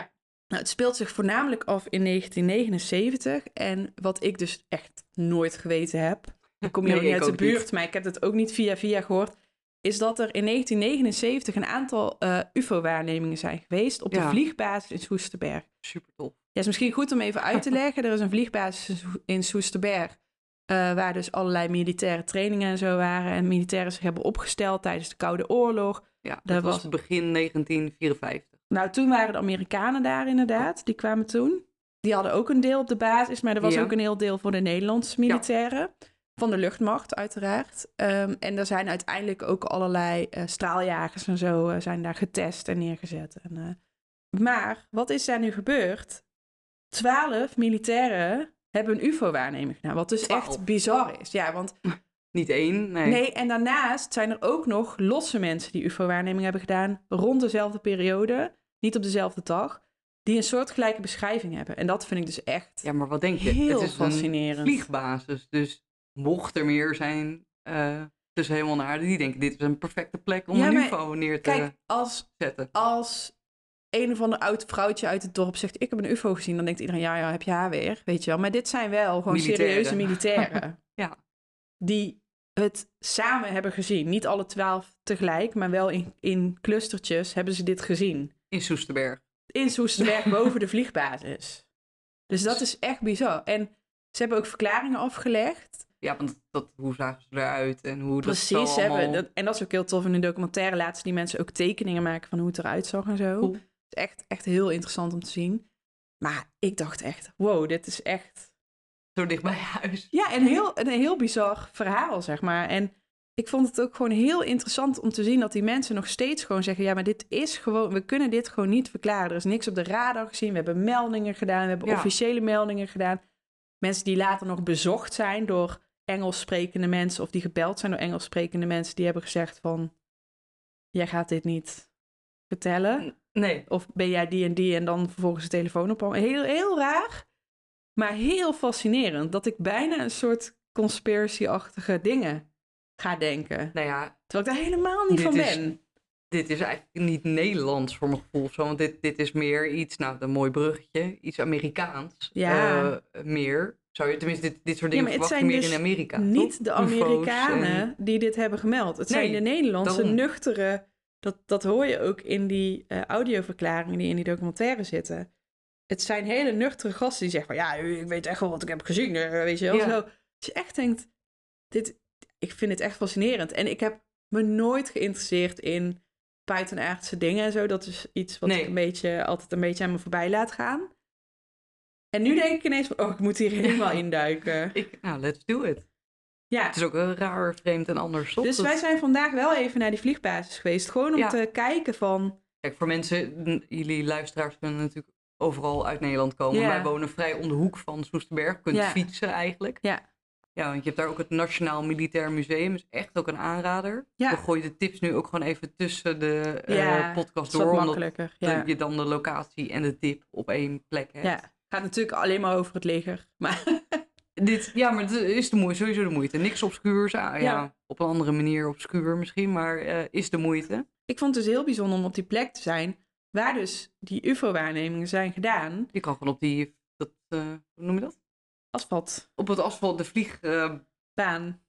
nou, het speelt zich voornamelijk af in 1979. En wat ik dus echt nooit geweten heb, ik kom hier Nee, ook niet uit de niet. buurt, maar ik heb het ook niet via via gehoord, is dat er in 1979 een aantal eh, UFO-waarnemingen zijn geweest op de Ja. vliegbasis in Soesterberg. Super tof. Ja, is misschien goed om even uit te <laughs> leggen. Er is een vliegbasis in Soe- in Soesterberg. eh, waar dus allerlei militaire trainingen en zo waren. En militairen zich hebben opgesteld tijdens de Koude Oorlog. Ja, Dat dat was begin 1954. Nou, toen waren de Amerikanen daar inderdaad. Die kwamen toen. Die hadden ook een deel op de basis. Maar er was Ja. ook een heel deel voor de Nederlandse militairen. Van de luchtmacht, uiteraard. Ehm, en er zijn uiteindelijk ook allerlei eh, straaljagers en zo eh, zijn daar getest en neergezet. En, eh, maar wat is daar nu gebeurd? Twaalf militairen hebben een UFO-waarneming gedaan. Wat dus Twaalf? echt bizar is. Ja, want Niet één, nee. Nee, en daarnaast zijn er ook nog losse mensen die UFO-waarneming hebben gedaan rond dezelfde periode, niet op dezelfde dag, die een soortgelijke beschrijving hebben. En dat vind ik dus echt Ja, maar wat denk je? heel het is fascinerend. een vliegbasis, dus mocht er meer zijn eh, tussen hemel en aarde, die denken dit is een perfecte plek om Ja, een UFO neer te Kijk, als, zetten. als een of ander oud vrouwtje uit het dorp zegt, ik heb een UFO gezien, dan denkt iedereen, ja, ja, heb je haar weer, weet je wel. Maar dit zijn wel gewoon Militairen. serieuze <laughs> militairen. Ja. Die het samen hebben gezien. Niet alle twaalf tegelijk, maar wel in, in clustertjes hebben ze dit gezien. In Soesterberg. in Soesterberg <laughs> boven de vliegbasis. Dus dat is echt bizar. En ze hebben ook verklaringen afgelegd. Ja, want dat, hoe zagen ze eruit en hoe dat Precies. Ze hebben, allemaal... dat, en dat is ook heel tof. In de documentaire laten die mensen ook tekeningen maken van hoe het eruit zag en zo. Cool. Het is echt, echt heel interessant om te zien. Maar ik dacht echt, wow, dit is echt... Zo dicht bij huis. Ja, een heel, een heel bizar verhaal, zeg maar. En ik vond het ook gewoon heel interessant om te zien dat die mensen nog steeds gewoon zeggen: ja, maar dit is gewoon, we kunnen dit gewoon niet verklaren. Er is niks op de radar gezien. We hebben meldingen gedaan, we hebben Ja. officiële meldingen gedaan. Mensen die later nog bezocht zijn door Engels sprekende mensen of die gebeld zijn door Engels sprekende mensen, die hebben gezegd van, jij gaat dit niet vertellen. Nee. Of ben jij die en die en dan vervolgens de telefoon op. Heel, heel raar, maar heel fascinerend. Dat ik bijna een soort conspiracy-achtige dingen ga denken. Nou ja, Terwijl ik daar helemaal niet van is- ben. Dit is eigenlijk niet Nederlands voor mijn gevoel. Zo, want dit, dit is meer iets, nou, een mooi bruggetje, iets Amerikaans. Ja. eh, meer. Zou je, tenminste, dit, dit soort Ja, dingen maar het verwacht zijn meer dus in Amerika. Niet toch? de Amerikanen en- die dit hebben gemeld. Het Nee, zijn de Nederlandse daarom. nuchtere... Dat, dat hoor je ook in die eh, audioverklaringen die in die documentaire zitten. Het zijn hele nuchtere gasten die zeggen van... Ja, ik weet echt wel wat ik heb gezien. eh, Weet je wel. Ja. Zo. Als je echt denkt... Dit, ik vind het echt fascinerend. En ik heb me nooit geïnteresseerd in buitenaardse dingen en zo. Dat is iets wat Nee. ik een beetje, altijd een beetje aan me voorbij laat gaan. En nu denk ik ineens van... Oh, ik moet hier helemaal induiken. <laughs> Ik, nou, let's do it. Ja. Het is ook een raar, vreemd en anders. toch? Dus wij zijn vandaag wel even naar die vliegbasis geweest. Gewoon om Ja. te kijken van... Kijk, voor mensen, jullie luisteraars kunnen natuurlijk overal uit Nederland komen. Ja. Wij wonen vrij om de hoek van Soesterberg. Je kunt Ja. fietsen eigenlijk. Ja. Ja, want je hebt daar ook het Nationaal Militair Museum. is echt ook een aanrader. Ja. We gooien de tips nu ook gewoon even tussen de eh, Ja, podcast door. Omdat Ja. je dan de locatie en de tip op één plek hebt. ja. Gaat natuurlijk alleen maar over het leger. Maar <laughs> Dit, ja, maar het is de moeite, sowieso de moeite. Niks obscuurs. Ah, ja. Ja. op een andere manier obscuur misschien, maar eh, is de moeite. ik vond het dus heel bijzonder om op die plek te zijn... waar dus die ufo-waarnemingen zijn gedaan. Je kan gewoon op die, dat, eh, hoe noem je dat? Asfaltbaan. Op het asfalt de vliegbaan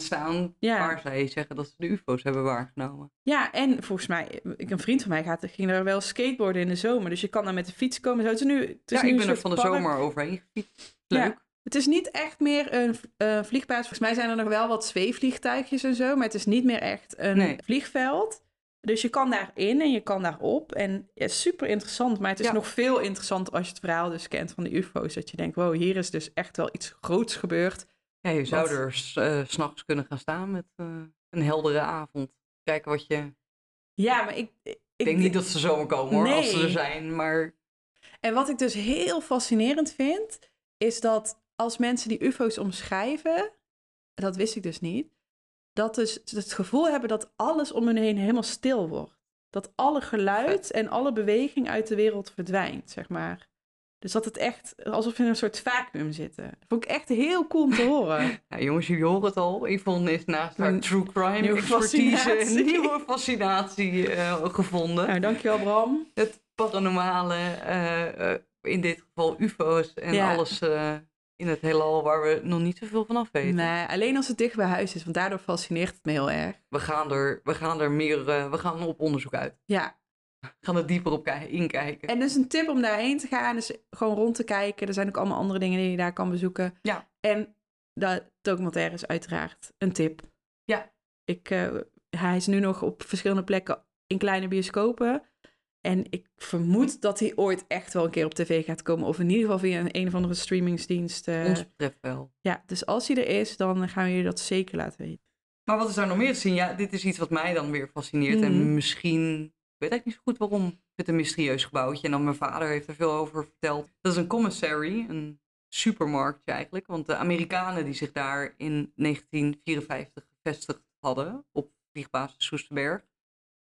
staan Ja. waar zij zeggen dat ze de ufo's hebben waargenomen. Ja, en volgens mij... ik- Een vriend van mij gaat, ging daar wel skateboarden in de zomer. Dus je kan daar met de fiets komen. Zo, het is nu, het is ja, nu ik ben er van de zomer overheen gefietst. Ja. Leuk. Het is niet echt meer een eh, vliegbasis. Volgens mij zijn er nog wel wat zweefvliegtuigjes en zo. Maar het is niet meer echt een Nee. vliegveld. Dus je kan daarin en je kan daarop. En ja, super interessant. Maar het is Ja. nog veel interessanter als je het verhaal dus kent van de UFO's. Dat je denkt, wow, hier is dus echt wel iets groots gebeurd. Ja, je zou Wat? er s- eh, s'nachts kunnen gaan staan met eh, een heldere avond. Kijken wat je... Ja, maar ik... Ik, Ik denk niet dat ze zomaar komen hoor, als ze er zijn, maar... En wat ik dus heel fascinerend vind, is dat als mensen die UFO's omschrijven, dat wist ik dus niet, dat dus het gevoel hebben dat alles om hen heen helemaal stil wordt. Dat alle geluid en alle beweging uit de wereld verdwijnt, zeg maar. Dus dat het echt alsof je in een soort vacuüm zitten. Dat vond ik echt heel cool om te horen. <laughs> Ja, jongens, jullie horen het al. Yvonne is naast haar true crime nieuwe expertise fascinatie. een nieuwe fascinatie eh, gevonden. nou, dankjewel Bram. Het paranormale, eh, eh, in dit geval ufo's en Ja. alles in het heelal waar we nog niet zoveel van af weten. Nee, alleen als het dicht bij huis is, want daardoor fascineert het me heel erg. We, gaan er, we gaan er meer, eh, we gaan op onderzoek uit. Ja, We gaan er dieper op ki- inkijken. en dus een tip om daarheen te gaan is gewoon rond te kijken. Er zijn ook allemaal andere dingen die je daar kan bezoeken. Ja. En de documentaire is uiteraard een tip. Ja. Ik, eh, hij is nu nog op verschillende plekken in kleine bioscopen. En ik vermoed dat hij ooit echt wel een keer op tv gaat komen. Of in ieder geval via een, een of andere streamingsdienst. eh. Ons betreft wel. Ja, dus als hij er is, dan gaan we jullie dat zeker laten weten. Maar wat is daar nog meer te zien? Ja, dit is iets wat mij dan weer fascineert. En misschien, ik weet eigenlijk niet zo goed waarom. Ik het een mysterieus gebouwtje. En dan mijn vader heeft er veel over verteld. Dat is een commissary, een supermarktje eigenlijk. Want de Amerikanen die zich daar in 1954 gevestigd hadden, op vliegbasis Soesterberg,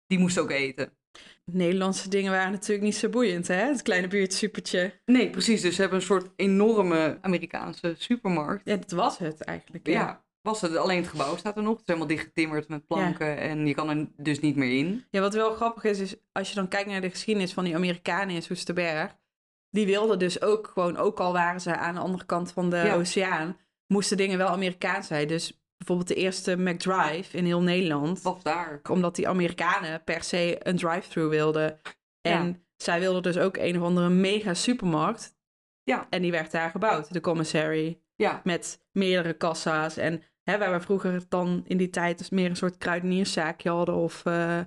die moesten ook eten. Nederlandse dingen waren natuurlijk niet zo boeiend, hè? Het kleine buurtsupertje. Nee, precies. Dus ze hebben een soort enorme Amerikaanse supermarkt. Ja, dat was het eigenlijk. Ja, was het. Alleen het gebouw staat er nog. Het is helemaal dichtgetimmerd met planken. En je kan er dus niet meer in. Ja, wat wel grappig is, is als je dan kijkt naar de geschiedenis van die Amerikanen in Soesterberg. Die wilden dus ook gewoon, ook al waren ze aan de andere kant van de Ja. oceaan, moesten dingen wel Amerikaans zijn. Dus bijvoorbeeld de eerste McDrive in heel Nederland. Was daar. Omdat die Amerikanen per se een drive-thru wilden. En Ja. zij wilden dus ook een of andere mega supermarkt. Ja. En die werd daar gebouwd, de commissary. Ja, met meerdere kassa's. En hè, waar we vroeger dan in die tijd dus meer een soort kruidenierszaakje hadden. Of eh,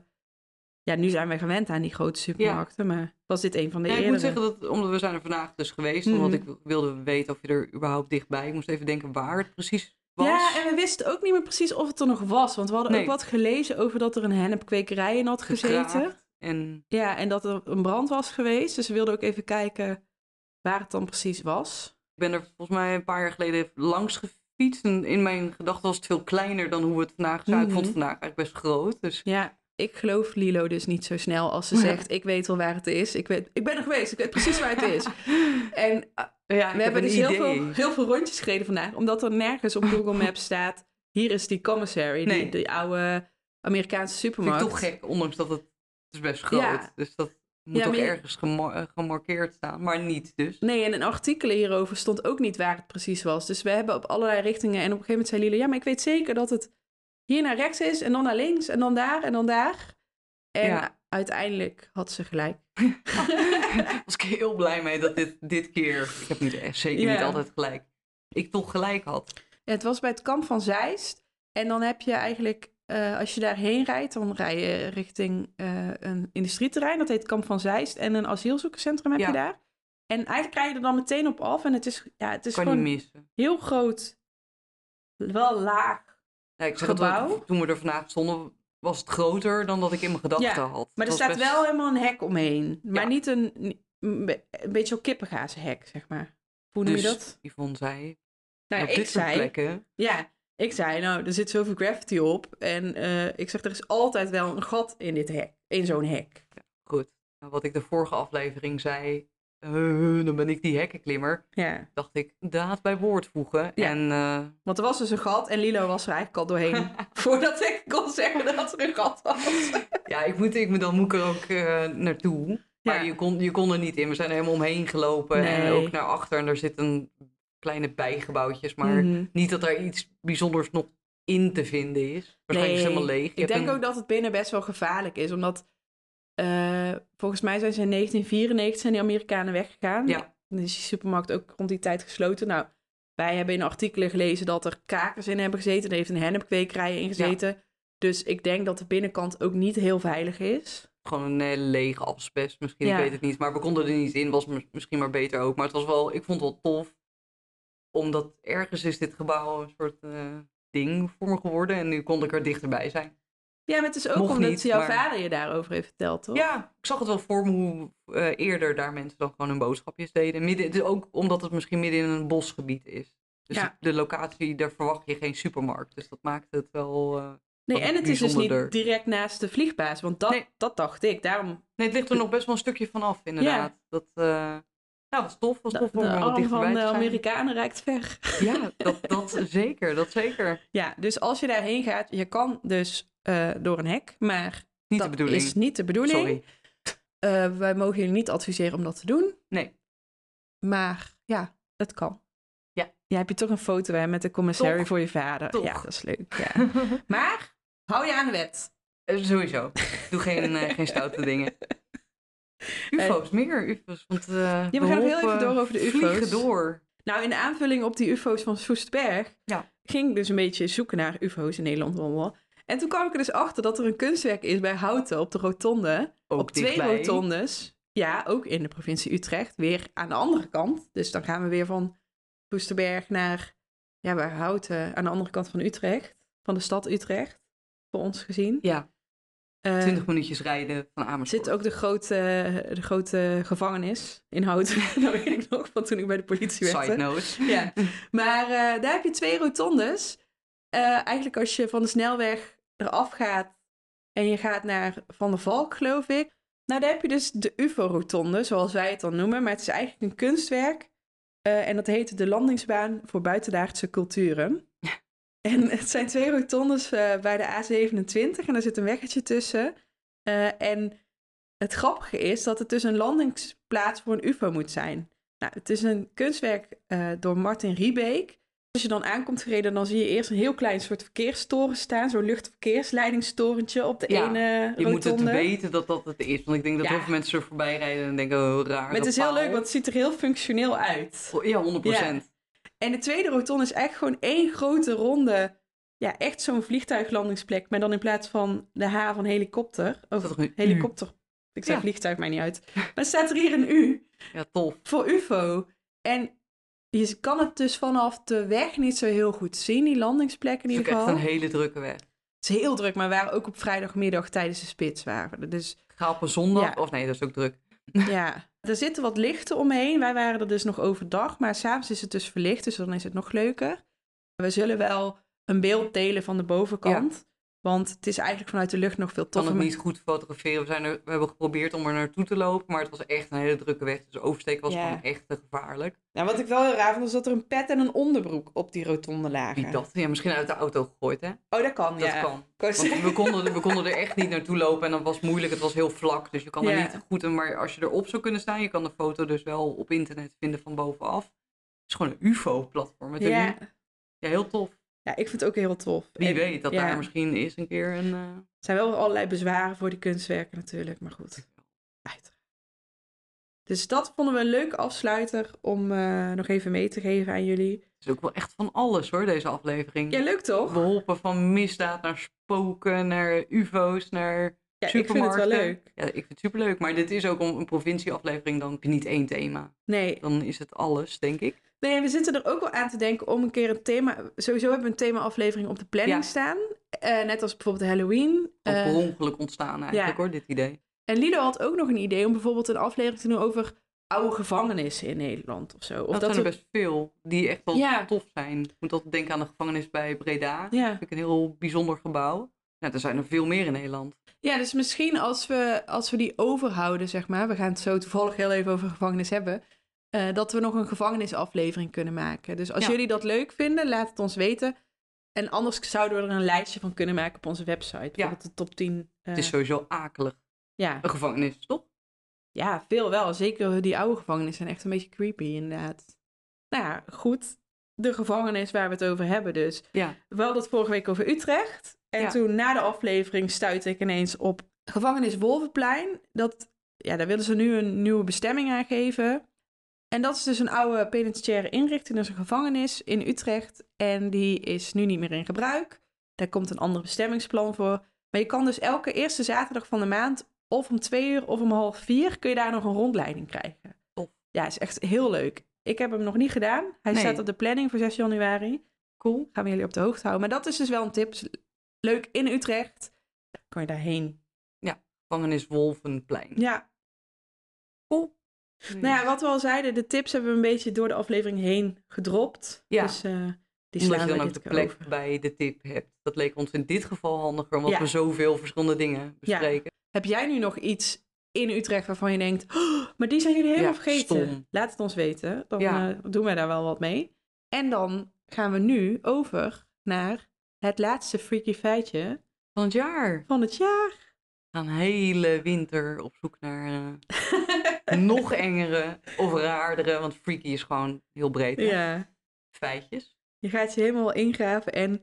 ja, nu zijn we gewend aan die grote supermarkten. Maar was dit een van de Ja, ik moet zeggen dat, omdat we zijn er vandaag dus geweest, Mhm. omdat ik wilde weten of je er überhaupt dichtbij. Ik moest even denken waar het precies was. Ja, en we wisten ook niet meer precies of het er nog was. Want we hadden Nee. ook wat gelezen over dat er een hennepkwekerij in had gezeten. En Ja, en dat er een brand was geweest. Dus we wilden ook even kijken waar het dan precies was. ik ben er volgens mij een paar jaar geleden langs gefietst. En in mijn gedachten was het veel kleiner dan hoe we het vandaag zagen. Ik vond het Mhm. vandaag eigenlijk best groot. Dus Ja, ik geloof Lilo dus niet zo snel als ze Ja. zegt... ik weet wel waar het is. Ik, weet, ik ben er geweest, ik weet precies waar het is. <laughs> En ja, We hebben dus heel veel, heel veel rondjes gereden vandaag, omdat er nergens op Google <laughs> Maps staat. Hier is die commissary, Nee. die, die oude Amerikaanse Vind ik supermarkt. toch gek, ondanks dat het, het is best groot. Ja. Dus dat moet Ja, je- ergens eh, gemarkeerd staan. Maar niet dus. Nee, en in artikelen hierover stond ook niet waar het precies was. Dus we hebben op allerlei richtingen. En op een gegeven moment zei Lilo, ja, maar ik weet zeker dat het hier naar rechts is en dan naar links en dan daar en dan daar. En Ja. Uiteindelijk had ze gelijk. <laughs> was ik heel blij mee dat dit, dit keer, ik heb niet, zeker niet Ja. altijd gelijk, ik toch gelijk had. Ja, het was bij het kamp van Zeist. En dan heb je eigenlijk, eh, als je daarheen rijdt, dan rij je richting eh, een industrieterrein. Dat heet Kamp van Zeist. En een asielzoekerscentrum heb Ja. je daar. En eigenlijk rij je er dan meteen op af. En het is, ja, het is kan gewoon niet heel groot. Wel laag. Ja, ik zeg Gebouw? toen we er vandaag stonden, was het groter dan dat ik in mijn gedachten Ja, had. Maar er staat best- wel helemaal een hek omheen. Maar Ja. niet een, een be- een beetje zo'n kippengazenhek, zeg maar. Hoe noem dus, je dat? Yvonne zei, Nou, op ik dit zei, plekken, Ja, ik zei, nou, er zit zoveel graffiti op. En eh, ik zeg, er is altijd wel een gat in dit hek. In zo'n hek. goed. Nou, Wat ik de vorige aflevering zei, eh, dan ben ik die hekkenklimmer, Ja, dacht ik, daad bij woord voegen. Ja. En eh, want er was dus een gat en Lilo was er eigenlijk al doorheen. <laughs> voordat ik kon zeggen dat er een gat was. ja, ik moet, ik, moet- dan moet ik er ook eh, naartoe. Maar je, kon, je kon er niet in. We zijn er helemaal omheen gelopen en Nee. ook naar achter. En er zitten kleine bijgebouwtjes, maar Mhm. niet dat er iets bijzonders nog in te vinden is. Waarschijnlijk is het helemaal leeg. Je Ik denk een- ook dat het binnen best wel gevaarlijk is. Omdat eh, volgens mij zijn ze in 1994 zijn die Amerikanen weggegaan. Ja. Dan is die supermarkt ook rond die tijd gesloten. Nou, wij hebben in artikelen gelezen dat er kakers in hebben gezeten. Er heeft een hennepkwekerij in gezeten. Dus ik denk dat de binnenkant ook niet heel veilig is. Gewoon een hele lege asbest misschien, Ja. ik weet het niet. Maar we konden er niet in, was mis- misschien maar beter ook. Maar het was wel, ik vond het wel tof. Omdat ergens is dit gebouw een soort eh, ding voor me geworden. En nu kon ik er dichterbij zijn. Ja, maar het is ook Mocht omdat niet, jouw maar- vader je daarover heeft verteld, toch? Ja, ik zag het wel voor me hoe eh, eerder daar mensen dan gewoon hun boodschapjes deden. Midden, ook omdat het misschien midden in een bosgebied is. Dus Ja. de locatie, daar verwacht je geen supermarkt. Dus dat maakt het wel... eh, Nee, en het is dus niet direct naast de vliegbaas. Want dat, Nee. dat dacht ik. Daarom Nee, het ligt er nog best wel een stukje van af, inderdaad. Dat, eh, Nou, was tof. Was tof de om arm van de. Amerikanen reikt ver. Ja, dat, dat <laughs> zeker. Dat zeker. Ja, dus als je daarheen gaat, je kan dus eh, door een hek, maar Niet dat de bedoeling. is niet de bedoeling. Sorry. Eh, wij mogen jullie niet adviseren om dat te doen, Nee. maar ja, het kan. Ja. Jij hebt je toch een foto hè, met de commissary Toch. voor je vader. Toch. Ja, dat is leuk. Ja. <laughs> maar hou je aan de wet. Eh, Sowieso. Doe geen, geen stoute dingen. <laughs> UFO's, meer UFO's. Want, we gaan nog heel even door over de UFO's. Vliegen door. Nou, in aanvulling op die UFO's van Soesterberg Ja. ging ik dus een beetje zoeken naar UFO's in Nederland. En toen kwam ik er dus achter dat er een kunstwerk is bij Houten op de rotonde. Ook op twee rotondes. Ja, ook in de provincie Utrecht. Weer aan de andere kant. Dus dan gaan we weer van Soesterberg naar ja, bij Houten aan de andere kant van Utrecht. Van de stad Utrecht, voor ons gezien. Ja, Eh, 20 minuutjes rijden van Amersfoort. zit ook de grote, de grote gevangenis in Houten. <laughs> dat weet ik nog van toen ik bij de politie werkte. Side note. Ja, maar eh, daar heb je twee rotondes. Eh, eigenlijk als je van de snelweg eraf gaat en je gaat naar Van der Valk, geloof ik. Nou, daar heb je dus de UFO-rotonde, zoals wij het dan noemen. Maar het is eigenlijk een kunstwerk. Eh, en dat heet de landingsbaan voor buitenaardse culturen. <laughs> En het zijn twee rotondes eh, bij de A27 en daar zit een weggetje tussen. Eh, en het grappige is dat het dus een landingsplaats voor een UFO moet zijn. Nou, het is een kunstwerk door Martin Riebeek. Als je dan aankomt gereden, dan zie je eerst een heel klein soort verkeerstoren staan. Zo'n luchtverkeersleidingstorentje op de Ja, ene Je moet het rotonde. weten dat dat het is. Want ik denk dat Ja. heel veel mensen er voorbij rijden en denken, oh, raar. Maar het is heel leuk, want het ziet er heel functioneel uit. Ja, 100%. En de tweede rotonde is echt gewoon één grote ronde. Ja, echt zo'n vliegtuiglandingsplek. Maar dan in plaats van de H van helikopter. Of U? helikopter. Ik zeg vliegtuig, mij niet uit. <laughs> Maar staat er hier een U Ja, tof. voor UFO. En je kan het dus vanaf de weg niet zo heel goed zien, die landingsplek in Het is ook ieder echt geval. een hele drukke weg. Het is heel druk, maar we waren ook op vrijdagmiddag tijdens de spits. Waren we. Dus Ga op een zondag, Ja. of nee, dat is ook druk. <laughs> ja, er zitten wat lichten omheen. Wij waren er dus nog overdag, maar s'avonds is het dus verlicht, dus dan is het nog leuker. We zullen wel een beeld delen van de bovenkant. Want het is eigenlijk vanuit de lucht nog veel Ik kan toffer. het niet goed fotograferen. We, zijn er, we hebben geprobeerd om er naartoe te lopen, maar het was echt een hele drukke weg. Dus oversteken was Ja. gewoon echt te gevaarlijk. Nou, wat ik wel heel raar vond, is dat er een pet en een onderbroek op die rotonde lagen. Wie dat? Ja, misschien uit de auto gegooid, hè? Oh, dat kan, Dat ja. kan. Want we konden, we <laughs> konden er echt niet naartoe lopen en dan was moeilijk. Het was heel vlak, dus je kan er Ja. niet goed... in- Maar als je erop zou kunnen staan, je kan de foto dus wel op internet vinden van bovenaf. Het is gewoon een ufo-platform met een ja. U. Ja, heel tof. Ja, ik vind het ook heel tof. Wie En- weet dat ja. daar misschien eens een keer een... eh, Er zijn wel allerlei bezwaren voor die kunstwerken natuurlijk, maar goed. Uiteraard. Dus dat vonden we een leuke afsluiter om eh, nog even mee te geven aan jullie. Het is ook wel echt van alles hoor, deze aflevering. Ja, leuk toch? We hoppen van misdaad naar spoken, naar ufo's, naar Ja, ik vind het wel leuk. Ja, ik vind het superleuk. Maar dit is ook om een provincieaflevering, dan heb je niet één thema. Nee, Dan is het alles, denk ik. Nee, we zitten er ook wel aan te denken om een keer een thema... Sowieso hebben we een thema-aflevering op de planning Ja. staan. Eh, net als bijvoorbeeld Halloween. Van Eh, per ongeluk ontstaan eigenlijk ja. hoor, dit idee. en Lido had ook nog een idee om bijvoorbeeld een aflevering te doen over oude gevangenissen in Nederland of zo. Of dat, zijn er best veel die echt wel Ja. tof zijn. Ik moet altijd denken aan de gevangenis bij Breda. Ja. vind ik een heel bijzonder gebouw. Ja, er zijn er veel meer in Nederland. Ja, dus misschien als we, als we die overhouden, zeg maar, we gaan het zo toevallig heel even over gevangenis hebben, eh, dat we nog een gevangenisaflevering kunnen maken. Dus als Ja. jullie dat leuk vinden, laat het ons weten. En anders zouden we er een lijstje van kunnen maken op onze website. Bijvoorbeeld de top 10. eh, Het is sowieso akelig. ja. Een gevangenis, toch? ja, veel wel. Zeker die oude gevangenissen zijn echt een beetje creepy, inderdaad. Nou ja, goed. De gevangenis waar we het over hebben dus. Ja. We hadden het vorige week over Utrecht. En Ja. toen na de aflevering stuitte ik ineens op gevangenis Wolvenplein. Dat, ja, daar willen ze nu een nieuwe bestemming aan geven. En dat is dus een oude penitentiaire inrichting. Is een gevangenis in Utrecht. En die is nu niet meer in gebruik. Daar komt een ander bestemmingsplan voor. Maar je kan dus elke eerste zaterdag van de maand... of om twee uur of om half vier... kun je daar nog een rondleiding krijgen. Tof. Ja, is echt heel leuk. Ik heb hem nog niet gedaan. Hij Nee. staat op de planning voor 6 januari. Cool. Gaan we jullie op de hoogte houden. Maar dat is dus wel een tip. Leuk in Utrecht. Kan je daarheen. Gevangenis Wolvenplein. Ja, Cool. Nou ja, wat we al zeiden. De tips hebben we een beetje door de aflevering heen gedropt. Ja. Dus eh, die Omdat slaan je we dan ook de plek over. bij de tip hebt. Dat leek ons in dit geval handiger, omdat Ja. we zoveel verschillende dingen bespreken. Heb jij nu nog iets in Utrecht waarvan je denkt, "Oh, maar die zijn jullie helemaal Ja, vergeten. stom. Laat het ons weten. Dan eh, doen wij daar wel wat mee. En dan gaan we nu over naar het laatste freaky feitje Van het jaar. van het jaar. Gaan hele winter op zoek naar eh, <laughs> nog engere of raardere, want freaky is gewoon heel breed. hè? ja. Feitjes. Je gaat je helemaal ingraven en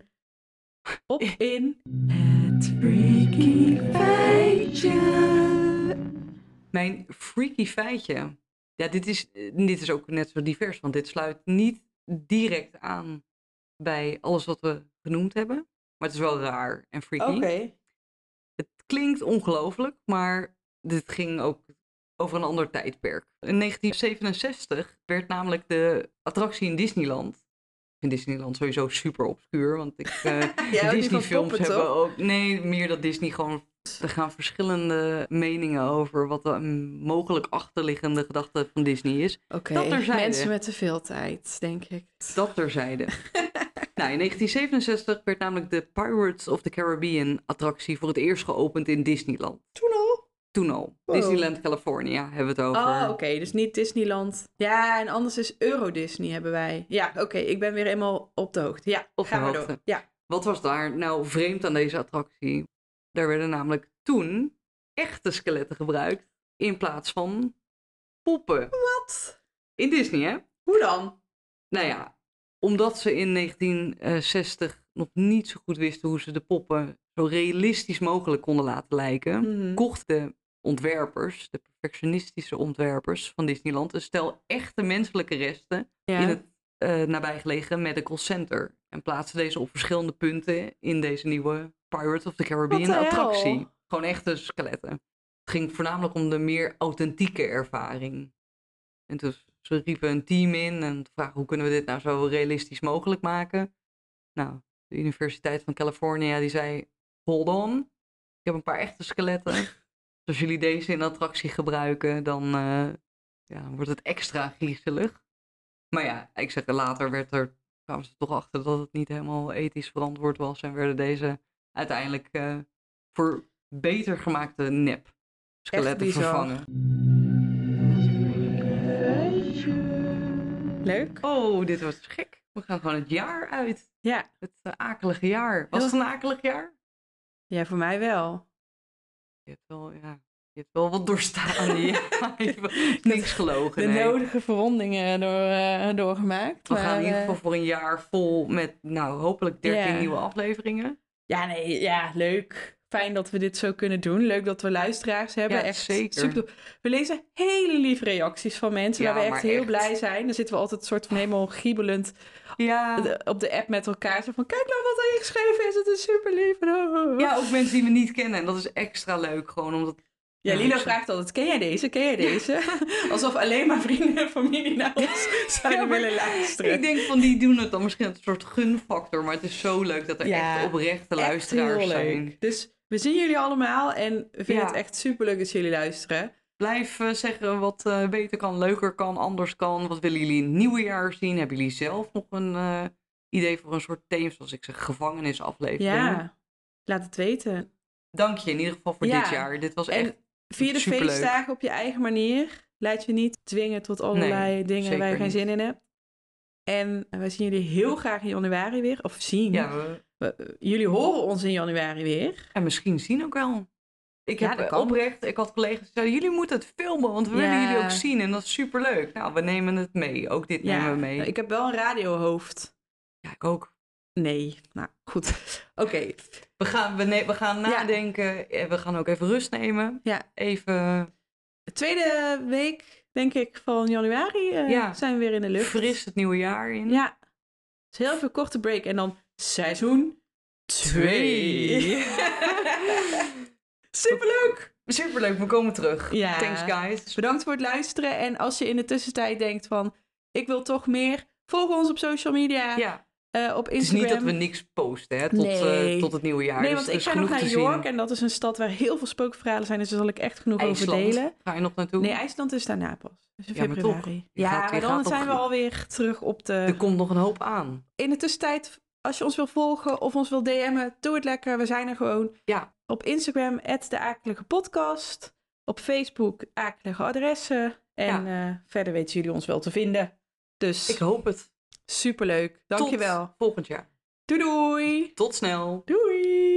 op <laughs> in het freaky feitje. Mijn freaky feitje. Ja, dit is, eh, dit is ook net zo divers, want dit sluit niet direct aan bij alles wat we genoemd hebben. Maar het is wel raar en freaky. Oké. Het klinkt ongelooflijk, maar dit ging ook over een ander tijdperk. In 1967 werd namelijk de attractie in Disneyland. Vind Disneyland sowieso super obscuur, want ik, <laughs> van Disney-films hebben toch? ook. Nee, meer dat Disney gewoon. Er gaan verschillende meningen over wat de mogelijk achterliggende gedachte van Disney is. Oké, terzijde. mensen met te veel tijd, denk ik. Dat terzijde. <laughs> nou, in 1967 werd namelijk de Pirates of the Caribbean attractie voor het eerst geopend in Disneyland. Toen al? Toen al. Disneyland California hebben we het over. Oh, oké, dus niet Disneyland. Ja, en anders is Euro Disney hebben wij. Ja, oké, ik ben weer eenmaal op de hoogte. Ja, Op de gaan we hoogte. door. Ja. Wat was daar nou vreemd aan deze attractie? Daar werden namelijk toen echte skeletten gebruikt in plaats van poppen. Wat? In Disney, hè? Hoe dan? Nou ja, omdat ze in 1960 nog niet zo goed wisten hoe ze de poppen zo realistisch mogelijk konden laten lijken, Mhm. kochten ontwerpers, de perfectionistische ontwerpers van Disneyland, een stel echte menselijke resten Ja. in het eh, nabijgelegen Medical Center. En plaatsten deze op verschillende punten in deze nieuwe Pirates of the Caribbean attractie. Gewoon echte skeletten. Het ging voornamelijk om de meer authentieke ervaring. En dus ze riepen een team in en vragen hoe kunnen we dit nou zo realistisch mogelijk maken. Nou, de Universiteit van California die zei, hold on, ik heb een paar echte skeletten. Dus als jullie deze in de attractie gebruiken, dan eh, ja, wordt het extra griezelig. Maar ja, ik zeg later werd er, kwamen ze toch achter dat het niet helemaal ethisch verantwoord was. En werden deze uiteindelijk eh, voor beter gemaakte nep skeletten vervangen. Leuk. Oh, dit was gek. We gaan gewoon het jaar uit. Ja. Het eh, akelige jaar. Was het een akelig jaar? ja, voor mij wel. Je hebt wel, ja, je hebt wel wat doorstaan. <laughs> <laughs> ja, <laughs> niks gelogen. De nee. nodige verwondingen door, eh, doorgemaakt. We maar, gaan in ieder eh, geval voor een jaar vol met, nou, hopelijk 13 Ja. nieuwe afleveringen. Ja, nee, ja, leuk. Fijn dat we dit zo kunnen doen. Leuk dat we luisteraars hebben. Ja, echt zeker. super. We lezen hele lieve reacties van mensen Ja, waar we echt heel echt. blij zijn. Dan zitten we altijd een soort van helemaal giebelend Ja. op de app met elkaar. Zo van, kijk nou wat hij geschreven is. Het is super lief. ja, ook mensen die we niet kennen. En dat is extra leuk, gewoon omdat... Ja, Lilo ik- vraagt altijd, ken jij deze? Ken jij deze? <laughs> Alsof alleen maar vrienden en familie naar ons zouden Ja, willen luisteren. Ik denk van, die doen het dan misschien een soort gunfactor. Maar het is zo leuk dat er Ja, echt oprechte Echt luisteraars heel zijn. Dus we zien jullie allemaal en we vinden Ja. het echt super leuk dat jullie luisteren. Blijf eh, zeggen wat eh, beter kan, leuker kan, anders kan. Wat willen jullie in het nieuwe jaar zien? Hebben jullie zelf nog een eh, idee voor een soort thema, zoals ik zeg, gevangenisaflevering? Ja, laat het weten. Dank je in ieder geval voor Ja. dit jaar. Dit was En echt Vier de Superleuk. feestdagen op je eigen manier. Laat je niet dwingen tot allerlei Nee, dingen waar je geen zin in hebt. En wij zien jullie heel graag in januari weer. Of zien. Ja, we, We- jullie horen ons in januari weer. en misschien zien ook wel. Ik Ja, heb oprecht, ik had collega's die zeiden, jullie moeten het filmen, want we willen jullie ook zien. En dat is superleuk. Nou, we nemen het mee. Ook dit nemen we mee. ik heb wel een radiohoofd. Ja, ik ook. Nee, nou goed. <laughs> Oké, We gaan, we, ne- we gaan nadenken. Eh, We gaan ook even rust nemen. Ja. Even de tweede week, denk ik, van januari eh, zijn we weer in de lucht. fris het nieuwe jaar in. Ja. Dus heel even korte break en dan seizoen 2. <laughs> Superleuk! Superleuk, we komen terug. Ja. Thanks guys. Bedankt voor het luisteren. En als je in de tussentijd denkt van, ik wil toch meer, volg ons op social media, Ja, eh, op het is Instagram. niet dat we niks posten hè, tot, Nee. eh, tot het nieuwe jaar. Nee, Dus want ik ga nog naar York en dat is een stad waar heel veel spookverhalen zijn, dus daar zal ik echt genoeg over delen. Ga je nog naartoe? Nee, IJsland is daarna pas. Dus in Ja, maar toch. februari. Je Ja, gaat- maar dan zijn we alweer terug op de... Er komt nog een hoop aan. In de tussentijd, als je ons wil volgen of ons wil DM'en, doe het lekker. We zijn er gewoon Ja. op Instagram, de akelige podcast. Op Facebook, akelige adressen. En eh, verder weten jullie ons wel te vinden. Dus Ik hoop het. superleuk. Dankjewel. Tot volgend jaar. Doei doei. Tot snel. Doei.